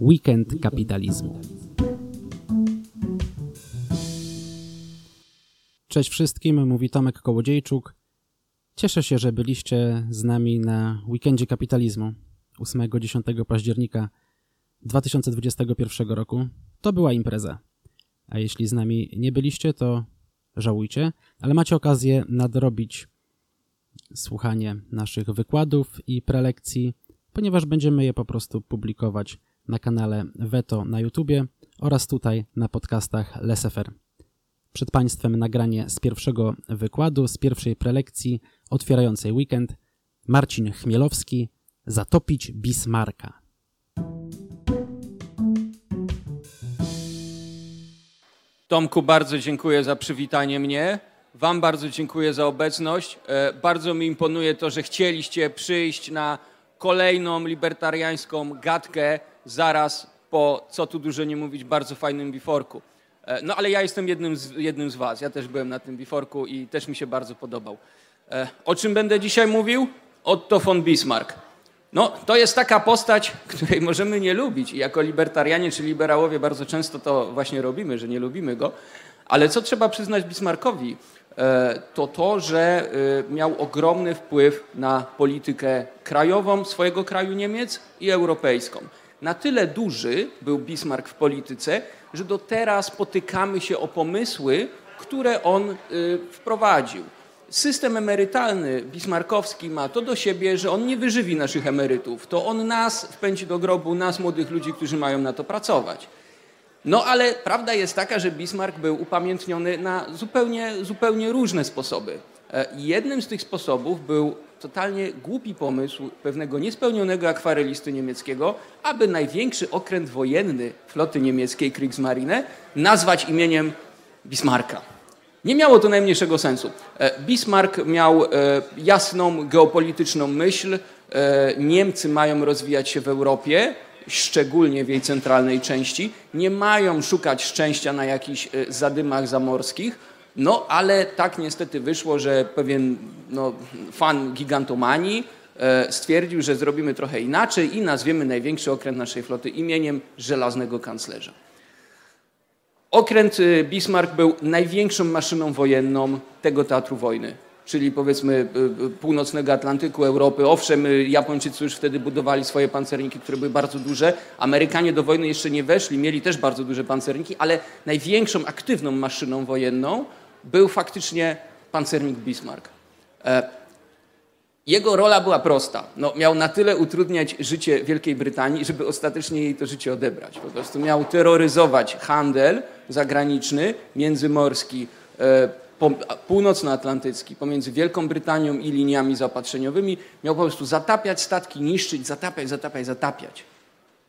Weekend kapitalizmu. Cześć wszystkim, mówi Tomek Kołodziejczuk. Cieszę się, że byliście z nami na Weekendzie Kapitalizmu 8-10 października 2021 roku. To była impreza. A jeśli z nami nie byliście, to żałujcie, ale macie okazję nadrobić słuchanie naszych wykładów i prelekcji, ponieważ będziemy je po prostu publikować na kanale Veto na YouTubie oraz tutaj na podcastach Lesefer. Przed Państwem nagranie z pierwszego wykładu, z pierwszej prelekcji otwierającej weekend. Marcin Chmielowski, Zatopić Bismarka. Tomku, bardzo dziękuję za przywitanie mnie. Wam bardzo dziękuję za obecność. E, bardzo mi imponuje to, że chcieliście przyjść na kolejną libertariańską gadkę zaraz po, co tu dużo nie mówić, bardzo fajnym biforku. E, no ale ja jestem jednym z, jednym z was. Ja też byłem na tym biforku i też mi się bardzo podobał. E, o czym będę dzisiaj mówił? Otto von Bismarck. No, to jest taka postać, której możemy nie lubić i jako libertarianie czy liberałowie bardzo często to właśnie robimy, że nie lubimy go. Ale co trzeba przyznać Bismarckowi, e, to to, że miał ogromny wpływ na politykę krajową swojego kraju Niemiec i europejską. Na tyle duży był Bismarck w polityce, że do teraz potykamy się o pomysły, które on y, wprowadził. System emerytalny bismarckowski ma to do siebie, że on nie wyżywi naszych emerytów. To on nas wpędzi do grobu, nas młodych ludzi, którzy mają na to pracować. No ale prawda jest taka, że Bismarck był upamiętniony na zupełnie, zupełnie różne sposoby. E, jednym z tych sposobów był totalnie głupi pomysł pewnego niespełnionego akwarelisty niemieckiego, aby największy okręt wojenny floty niemieckiej Kriegsmarine nazwać imieniem Bismarcka. Nie miało to najmniejszego sensu. E, Bismarck miał e, jasną geopolityczną myśl. Niemcy mają rozwijać się w Europie, szczególnie w jej centralnej części. Nie mają szukać szczęścia na jakichś zadymach zamorskich no ale tak niestety wyszło, że pewien no, fan gigantomanii e, stwierdził, że zrobimy trochę inaczej i nazwiemy największy okręt naszej floty imieniem żelaznego kanclerza. Okręt e, Bismarck był największą maszyną wojenną tego teatru wojny, czyli powiedzmy e, północnego Atlantyku, Europy. Owszem, Japończycy już wtedy budowali swoje pancerniki, które były bardzo duże. Amerykanie do wojny jeszcze nie weszli, mieli też bardzo duże pancerniki, ale największą aktywną maszyną wojenną był faktycznie pancernik Bismarck. E, jego rola była prosta. No, miał na tyle utrudniać życie Wielkiej Brytanii, żeby ostatecznie jej to życie odebrać. Po prostu miał terroryzować handel zagraniczny, międzymorski, e, północnoatlantycki, pomiędzy Wielką Brytanią i liniami zaopatrzeniowymi. Miał po prostu zatapiać statki, niszczyć, zatapiać, zatapiać, zatapiać.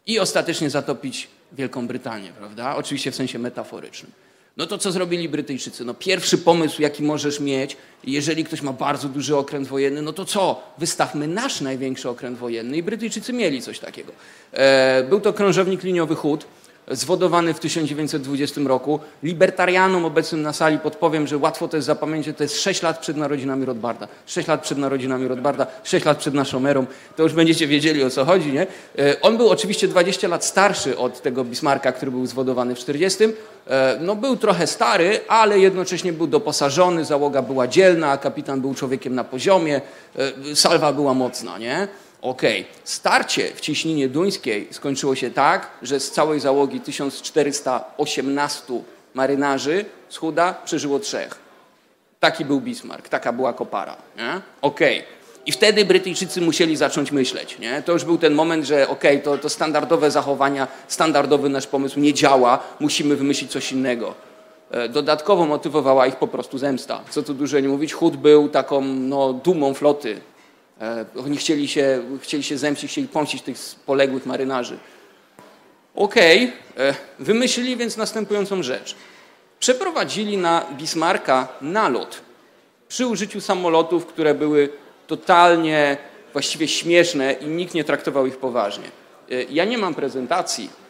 I ostatecznie zatopić Wielką Brytanię, prawda? Oczywiście w sensie metaforycznym. No to co zrobili Brytyjczycy? No pierwszy pomysł, jaki możesz mieć, jeżeli ktoś ma bardzo duży okręt wojenny, no to co? Wystawmy nasz największy okręt wojenny i Brytyjczycy mieli coś takiego. E, był to krążownik liniowy Hood, zwodowany w 1920 roku. Libertarianom obecnym na sali podpowiem, że łatwo to jest zapamiętać, to jest 6 lat przed narodzinami Rothbarda. 6 lat przed narodzinami Rothbarda, 6 lat przed naszą erą. To już będziecie wiedzieli o co chodzi, nie? E, on był oczywiście 20 lat starszy od tego Bismarcka, który był zwodowany w 40. E, no był trochę stary, ale jednocześnie był doposażony, załoga była dzielna, kapitan był człowiekiem na poziomie, e, salwa była mocna, nie? Okej, okay. starcie w ciśninie duńskiej skończyło się tak, że z całej załogi 1418 marynarzy z Huda przeżyło trzech. Taki był Bismarck, taka była kopara. Okej. Okay. I wtedy Brytyjczycy musieli zacząć myśleć. Nie? To już był ten moment, że okej, okay, to, to standardowe zachowania, standardowy nasz pomysł nie działa, musimy wymyślić coś innego. E, dodatkowo motywowała ich po prostu zemsta. Co tu dużo nie mówić, Hud był taką no, dumą floty. E, oni chcieli się, chcieli się zemścić, chcieli pomścić tych poległych marynarzy. Okej, okay. E, wymyślili więc następującą rzecz. Przeprowadzili na Bismarcka nalot przy użyciu samolotów, które były totalnie właściwie śmieszne i nikt nie traktował ich poważnie. E, ja nie mam prezentacji,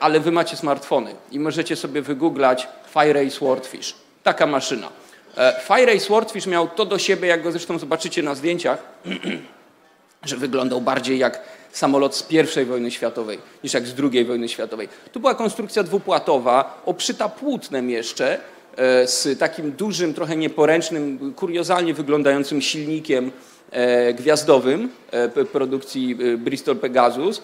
ale wy macie smartfony i możecie sobie wygooglać Fire Swordfish. Taka maszyna. E, Fire Swordfish miał to do siebie, jak go zresztą zobaczycie na zdjęciach, że wyglądał bardziej jak samolot z I wojny światowej niż jak z II wojny światowej. To była konstrukcja dwupłatowa, obszyta płótnem jeszcze, e, z takim dużym, trochę nieporęcznym, kuriozalnie wyglądającym silnikiem gwiazdowym e, produkcji e, Bristol Pegasus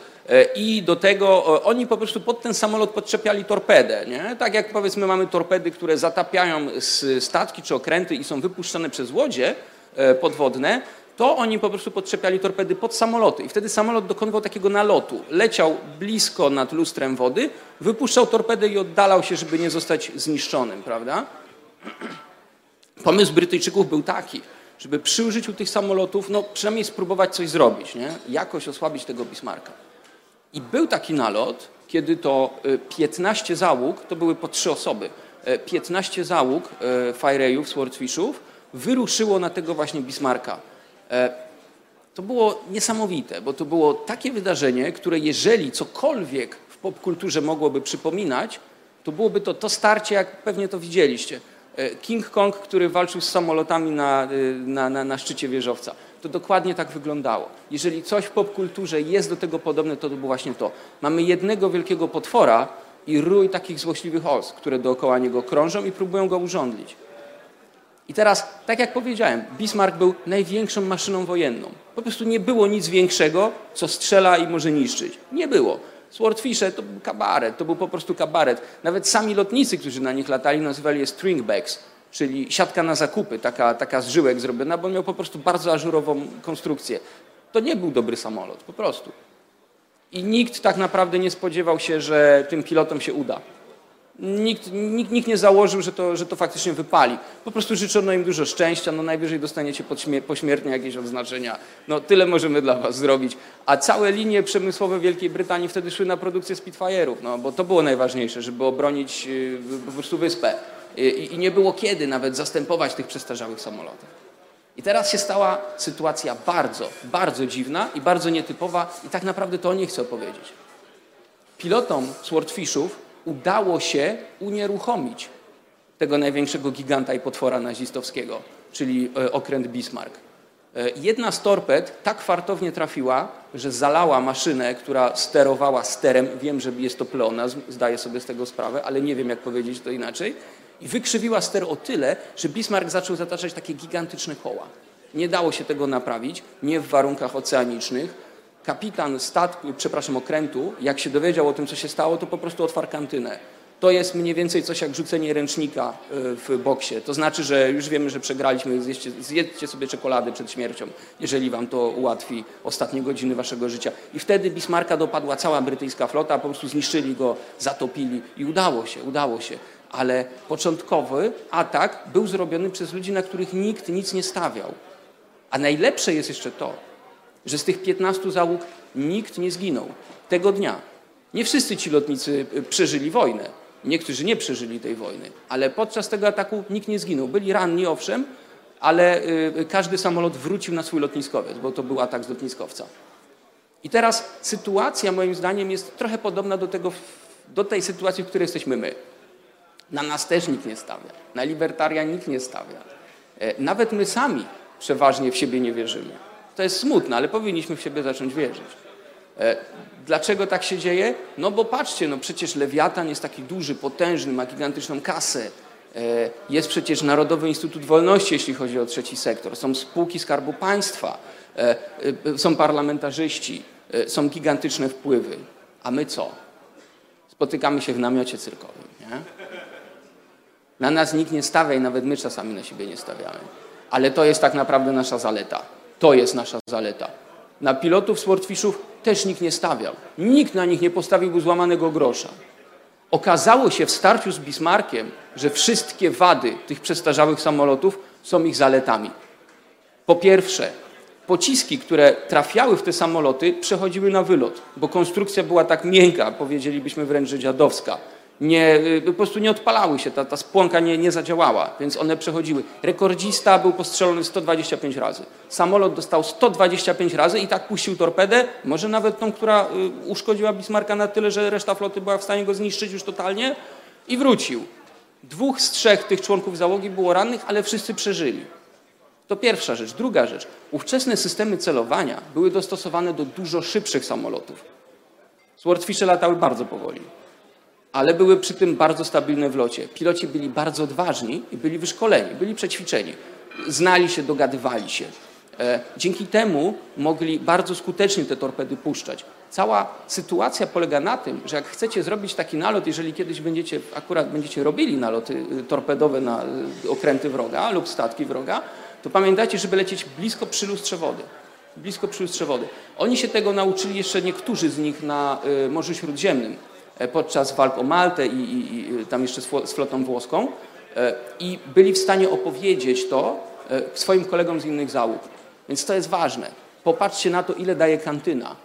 i do tego oni po prostu pod ten samolot podczepiali torpedę. Nie? Tak jak powiedzmy mamy torpedy, które zatapiają statki czy okręty i są wypuszczane przez łodzie podwodne, to oni po prostu podczepiali torpedy pod samoloty i wtedy samolot dokonywał takiego nalotu. Leciał blisko nad lustrem wody, wypuszczał torpedę i oddalał się, żeby nie zostać zniszczonym, prawda? Pomysł Brytyjczyków był taki, żeby przy użyciu tych samolotów, no przynajmniej spróbować coś zrobić, nie? jakoś osłabić tego Bismarcka. I był taki nalot, kiedy to 15 y, załóg, to były po trzy osoby, 15 y, załóg y, Fire'ów, Swordfishów wyruszyło na tego właśnie Bismarcka. To było niesamowite, bo to było takie wydarzenie, które jeżeli cokolwiek w popkulturze mogłoby przypominać, to byłoby to to starcie, jak pewnie to widzieliście. E, King Kong, który walczył z samolotami na, e, na, na, na szczycie wieżowca. To dokładnie tak wyglądało. Jeżeli coś w popkulturze jest do tego podobne, to to było właśnie to. Mamy jednego wielkiego potwora i rój takich złośliwych os, które dookoła niego krążą i próbują go urządlić. I teraz, tak jak powiedziałem, Bismarck był największą maszyną wojenną. Po prostu nie było nic większego, co strzela i może niszczyć. Nie było. Swordfishe to był kabaret, to był po prostu kabaret. Nawet sami lotnicy, którzy na nich latali, nazywali je stringbacks, czyli siatka na zakupy, taka, taka z żyłek zrobiona, bo miał po prostu bardzo ażurową konstrukcję. To nie był dobry samolot, po prostu. I nikt tak naprawdę nie spodziewał się, że tym pilotom się uda. Nikt, nikt, nikt, nie założył, że to, że to faktycznie wypali. Po prostu życzono im dużo szczęścia, no najwyżej dostaniecie pośmiertnie jakieś odznaczenia. No tyle możemy dla was zrobić. A całe linie przemysłowe Wielkiej Brytanii wtedy szły na produkcję Spitfire'ów, no bo to było najważniejsze, żeby obronić y, po prostu wyspę. I, I nie było kiedy nawet zastępować tych przestarzałych samolotów. I teraz się stała sytuacja bardzo, bardzo dziwna i bardzo nietypowa i tak naprawdę to o niej chcę opowiedzieć. Pilotom Swordfishów udało się unieruchomić tego największego giganta i potwora nazistowskiego, czyli e, okręt Bismarck. E, jedna z torped tak fartownie trafiła, że zalała maszynę, która sterowała sterem. Wiem, że jest to pleonazm, zdaję sobie z tego sprawę, ale nie wiem, jak powiedzieć to inaczej. I wykrzywiła ster o tyle, że Bismarck zaczął zataczać takie gigantyczne koła. Nie dało się tego naprawić, nie w warunkach oceanicznych kapitan statku, przepraszam, okrętu, jak się dowiedział o tym, co się stało, to po prostu otwarł kantynę. To jest mniej więcej coś jak rzucenie ręcznika e, w boksie. To znaczy, że już wiemy, że przegraliśmy, zjedzcie, zjedzcie sobie czekoladę przed śmiercią, jeżeli wam to ułatwi ostatnie godziny waszego życia. I wtedy Bismarcka dopadła cała brytyjska flota, po prostu zniszczyli go, zatopili i udało się, udało się. Ale początkowy atak był zrobiony przez ludzi, na których nikt nic nie stawiał. A najlepsze jest jeszcze to, że z tych 15 załóg nikt nie zginął tego dnia. Nie wszyscy ci lotnicy y, przeżyli wojnę. Niektórzy nie przeżyli tej wojny, ale podczas tego ataku nikt nie zginął. Byli ranni, owszem, ale y, każdy samolot wrócił na swój lotniskowiec, bo to był atak z lotniskowca. I teraz sytuacja, moim zdaniem, jest trochę podobna do, tego, do tej sytuacji, w której jesteśmy my. Na nas też nikt nie stawia. Na libertaria nikt nie stawia. E, nawet my sami przeważnie w siebie nie wierzymy. To jest smutne, ale powinniśmy w siebie zacząć wierzyć. E, dlaczego tak się dzieje? No bo patrzcie, no przecież Lewiatan jest taki duży, potężny, ma gigantyczną kasę. E, jest przecież Narodowy Instytut Wolności, jeśli chodzi o trzeci sektor. Są spółki Skarbu Państwa, e, są parlamentarzyści, są gigantyczne wpływy. A my co? Spotykamy się w namiocie cyrkowym. Nie? Na nas nikt nie stawia i nawet my czasami na siebie nie stawiamy. Ale to jest tak naprawdę nasza zaleta. To jest nasza zaleta. Na pilotów Swordfishów też nikt nie stawiał. Nikt na nich nie postawiłby złamanego grosza. Okazało się w starciu z Bismarckiem, że wszystkie wady tych przestarzałych samolotów są ich zaletami. Po pierwsze, pociski, które trafiały w te samoloty, przechodziły na wylot, bo konstrukcja była tak miękka, powiedzielibyśmy wręcz, dziadowska nie, y, po prostu nie odpalały się, ta, ta spłonka nie, nie zadziałała, więc one przechodziły. Rekordzista był postrzelony 125 razy. Samolot dostał 125 razy i tak puścił torpedę, może nawet tą, która y, uszkodziła Bismarcka na tyle, że reszta floty była w stanie go zniszczyć już totalnie i wrócił. Dwóch z trzech tych członków załogi było rannych, ale wszyscy przeżyli. To pierwsza rzecz. Druga rzecz. Ówczesne systemy celowania były dostosowane do dużo szybszych samolotów. Swordfishe latały bardzo powoli, ale były przy tym bardzo stabilne w locie. Piloci byli bardzo odważni i byli wyszkoleni, byli przećwiczeni. Znali się, dogadywali się. E, dzięki temu mogli bardzo skutecznie te torpedy puszczać. Cała sytuacja polega na tym, że jak chcecie zrobić taki nalot, jeżeli kiedyś będziecie, akurat będziecie robili naloty y, torpedowe na y, okręty wroga lub statki wroga, to pamiętajcie, żeby lecieć blisko przy lustrze wody. Blisko przy lustrze wody. Oni się tego nauczyli jeszcze niektórzy z nich na y, Morzu Śródziemnym podczas walk o Maltę i, i, i tam jeszcze z flotą włoską e, i byli w stanie opowiedzieć to e, swoim kolegom z innych załóg. Więc to jest ważne. Popatrzcie na to, ile daje kantyna,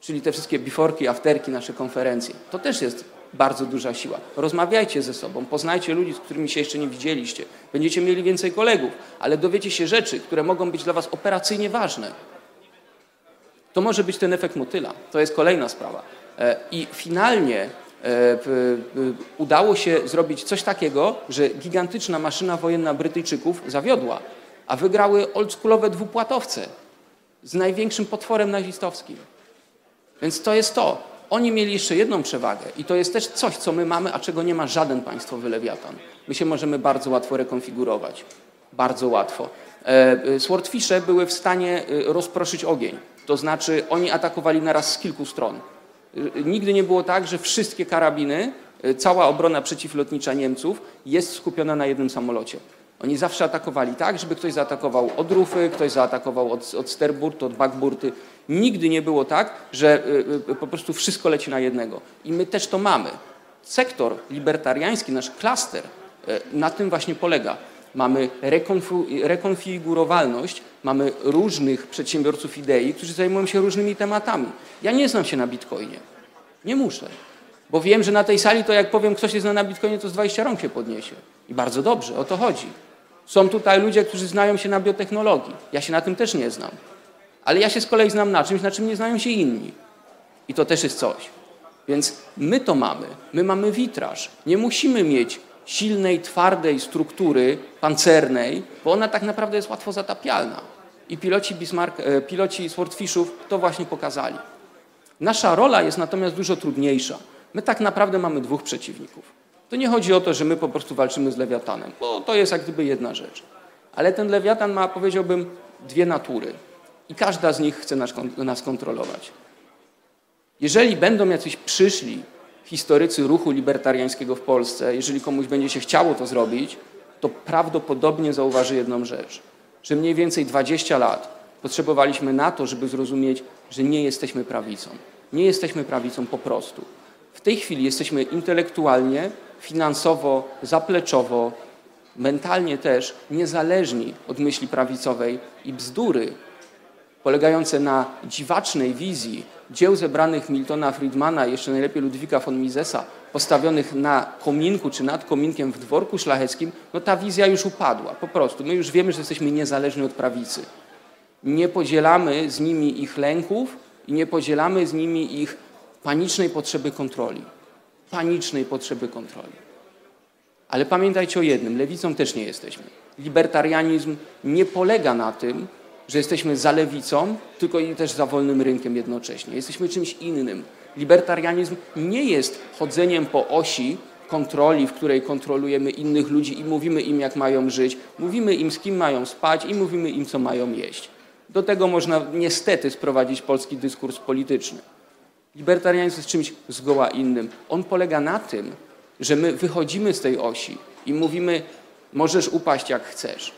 czyli te wszystkie biforki, afterki, nasze konferencje. To też jest bardzo duża siła. Rozmawiajcie ze sobą, poznajcie ludzi, z którymi się jeszcze nie widzieliście. Będziecie mieli więcej kolegów, ale dowiecie się rzeczy, które mogą być dla Was operacyjnie ważne. To może być ten efekt motyla. To jest kolejna sprawa. E, I finalnie e, udało się zrobić coś takiego, że gigantyczna maszyna wojenna Brytyjczyków zawiodła, a wygrały oldschoolowe dwupłatowce z największym potworem nazistowskim. Więc to jest to. Oni mieli jeszcze jedną przewagę i to jest też coś, co my mamy, a czego nie ma żaden państwowy lewiatan. My się możemy bardzo łatwo rekonfigurować. Bardzo łatwo. E, Swordfishe były w stanie rozproszyć ogień. To znaczy oni atakowali naraz z kilku stron. Nigdy nie było tak, że wszystkie karabiny, cała obrona przeciwlotnicza Niemców jest skupiona na jednym samolocie. Oni zawsze atakowali tak, żeby ktoś zaatakował od rufy, ktoś zaatakował od, od sterburtu, od backburty. Nigdy nie było tak, że y, y, po prostu wszystko leci na jednego. I my też to mamy. Sektor libertariański, nasz klaster y, na tym właśnie polega. Mamy rekonfigurowalność, mamy różnych przedsiębiorców idei, którzy zajmują się różnymi tematami. Ja nie znam się na bitcoinie. Nie muszę. Bo wiem, że na tej sali to jak powiem, ktoś jest na bitcoinie, to z 20 rąk się podniesie. I bardzo dobrze, o to chodzi. Są tutaj ludzie, którzy znają się na biotechnologii. Ja się na tym też nie znam. Ale ja się z kolei znam na czymś, na czym nie znają się inni. I to też jest coś. Więc my to mamy. My mamy witraż. Nie musimy mieć silnej, twardej struktury pancernej, bo ona tak naprawdę jest łatwo zatapialna. I piloci, Bismarck, e, piloci Swordfishów to właśnie pokazali. Nasza rola jest natomiast dużo trudniejsza. My tak naprawdę mamy dwóch przeciwników. To nie chodzi o to, że my po prostu walczymy z lewiatanem, bo to jest jak gdyby jedna rzecz. Ale ten lewiatan ma, powiedziałbym, dwie natury i każda z nich chce nas, nas kontrolować. Jeżeli będą jacyś przyszli historycy ruchu libertariańskiego w Polsce, jeżeli komuś będzie się chciało to zrobić, to prawdopodobnie zauważy jedną rzecz, że mniej więcej 20 lat potrzebowaliśmy na to, żeby zrozumieć, że nie jesteśmy prawicą. Nie jesteśmy prawicą po prostu. W tej chwili jesteśmy intelektualnie, finansowo, zapleczowo, mentalnie też niezależni od myśli prawicowej i bzdury polegające na dziwacznej wizji dzieł zebranych Miltona Friedmana, jeszcze najlepiej Ludwika von Misesa, postawionych na kominku czy nad kominkiem w dworku szlacheckim, no ta wizja już upadła, po prostu. My już wiemy, że jesteśmy niezależni od prawicy. Nie podzielamy z nimi ich lęków i nie podzielamy z nimi ich panicznej potrzeby kontroli. Panicznej potrzeby kontroli. Ale pamiętajcie o jednym, lewicą też nie jesteśmy. Libertarianizm nie polega na tym, że jesteśmy za lewicą, tylko i też za wolnym rynkiem jednocześnie. Jesteśmy czymś innym. Libertarianizm nie jest chodzeniem po osi kontroli, w której kontrolujemy innych ludzi i mówimy im, jak mają żyć, mówimy im, z kim mają spać i mówimy im, co mają jeść. Do tego można niestety sprowadzić polski dyskurs polityczny. Libertarianizm jest czymś zgoła innym. On polega na tym, że my wychodzimy z tej osi i mówimy, możesz upaść jak chcesz.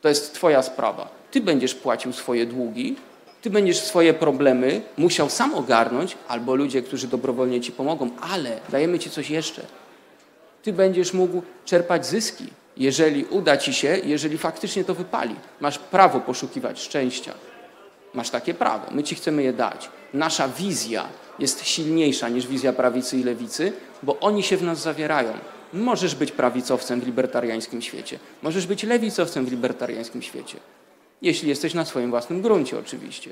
To jest Twoja sprawa. Ty będziesz płacił swoje długi, ty będziesz swoje problemy musiał sam ogarnąć, albo ludzie, którzy dobrowolnie ci pomogą, ale dajemy ci coś jeszcze. Ty będziesz mógł czerpać zyski, jeżeli uda ci się, jeżeli faktycznie to wypali. Masz prawo poszukiwać szczęścia. Masz takie prawo. My ci chcemy je dać. Nasza wizja jest silniejsza niż wizja prawicy i lewicy, bo oni się w nas zawierają. Możesz być prawicowcem w libertariańskim świecie, możesz być lewicowcem w libertariańskim świecie, jeśli jesteś na swoim własnym gruncie oczywiście.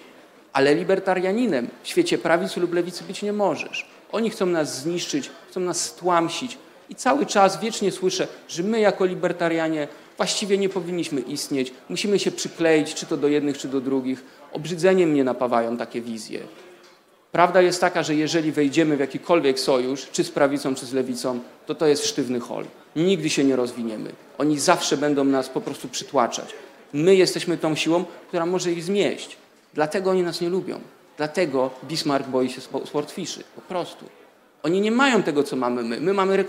Ale libertarianinem w świecie prawicy lub lewicy być nie możesz. Oni chcą nas zniszczyć, chcą nas stłamsić. I cały czas wiecznie słyszę, że my jako libertarianie Właściwie nie powinniśmy istnieć. Musimy się przykleić, czy to do jednych, czy do drugich. Obrzydzeniem mnie napawają takie wizje. Prawda jest taka, że jeżeli wejdziemy w jakikolwiek sojusz, czy z prawicą, czy z lewicą, to to jest sztywny hol. Nigdy się nie rozwiniemy. Oni zawsze będą nas po prostu przytłaczać. My jesteśmy tą siłą, która może ich zmieść. Dlatego oni nas nie lubią. Dlatego Bismarck boi się swordfiszy. Po prostu. Oni nie mają tego, co mamy my. My mamy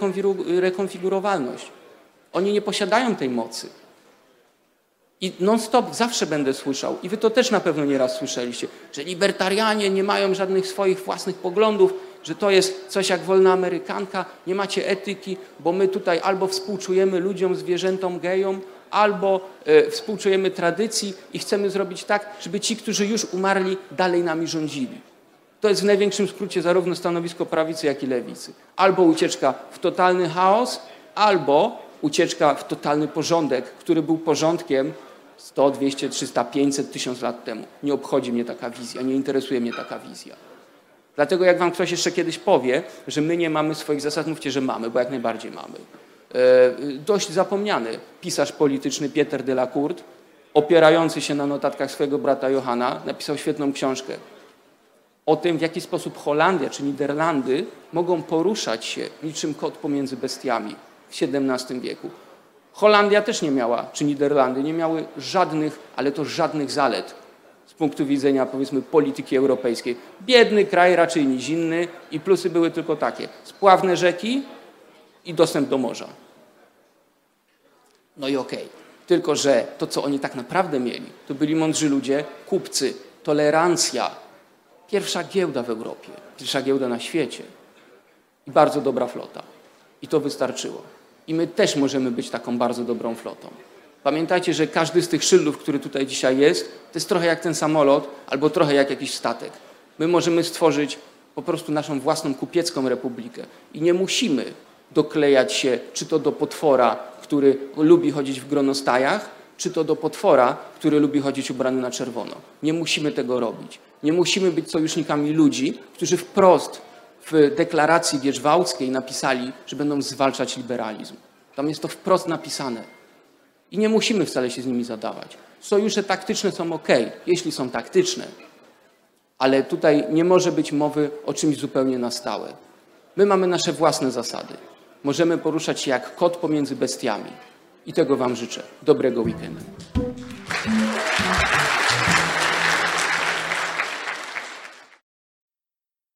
rekonfigurowalność. Oni nie posiadają tej mocy. I non-stop zawsze będę słyszał, i wy to też na pewno nieraz słyszeliście, że libertarianie nie mają żadnych swoich własnych poglądów, że to jest coś jak wolna amerykanka, nie macie etyki, bo my tutaj albo współczujemy ludziom, zwierzętom, gejom, albo e, współczujemy tradycji i chcemy zrobić tak, żeby ci, którzy już umarli, dalej nami rządzili. To jest w największym skrócie zarówno stanowisko prawicy, jak i lewicy. Albo ucieczka w totalny chaos, albo ucieczka w totalny porządek, który był porządkiem 100, 200, 300, 500, 1000 lat temu. Nie obchodzi mnie taka wizja, nie interesuje mnie taka wizja. Dlatego jak wam ktoś jeszcze kiedyś powie, że my nie mamy swoich zasad, mówcie, że mamy, bo jak najbardziej mamy. E, dość zapomniany pisarz polityczny Pieter de la Court, opierający się na notatkach swojego brata Johanna, napisał świetną książkę o tym, w jaki sposób Holandia czy Niderlandy mogą poruszać się niczym kot pomiędzy bestiami w XVII wieku. Holandia też nie miała, czy Niderlandy nie miały żadnych, ale to żadnych zalet z punktu widzenia powiedzmy polityki europejskiej. Biedny kraj, raczej nizinny i plusy były tylko takie. Spławne rzeki i dostęp do morza. No i okej. Okay. Tylko, że to, co oni tak naprawdę mieli, to byli mądrzy ludzie, kupcy, tolerancja. Pierwsza giełda w Europie, pierwsza giełda na świecie i bardzo dobra flota. I to wystarczyło. I my też możemy być taką bardzo dobrą flotą. Pamiętajcie, że każdy z tych szyldów, który tutaj dzisiaj jest, to jest trochę jak ten samolot albo trochę jak jakiś statek. My możemy stworzyć po prostu naszą własną kupiecką republikę i nie musimy doklejać się czy to do potwora, który lubi chodzić w gronostajach, czy to do potwora, który lubi chodzić ubrany na czerwono. Nie musimy tego robić. Nie musimy być sojusznikami ludzi, którzy wprost w deklaracji wierzwałckiej napisali, że będą zwalczać liberalizm. Tam jest to wprost napisane. I nie musimy wcale się z nimi zadawać. Sojusze taktyczne są ok, jeśli są taktyczne, ale tutaj nie może być mowy o czymś zupełnie na stałe. My mamy nasze własne zasady. Możemy poruszać się jak kot pomiędzy bestiami. I tego Wam życzę. Dobrego weekendu.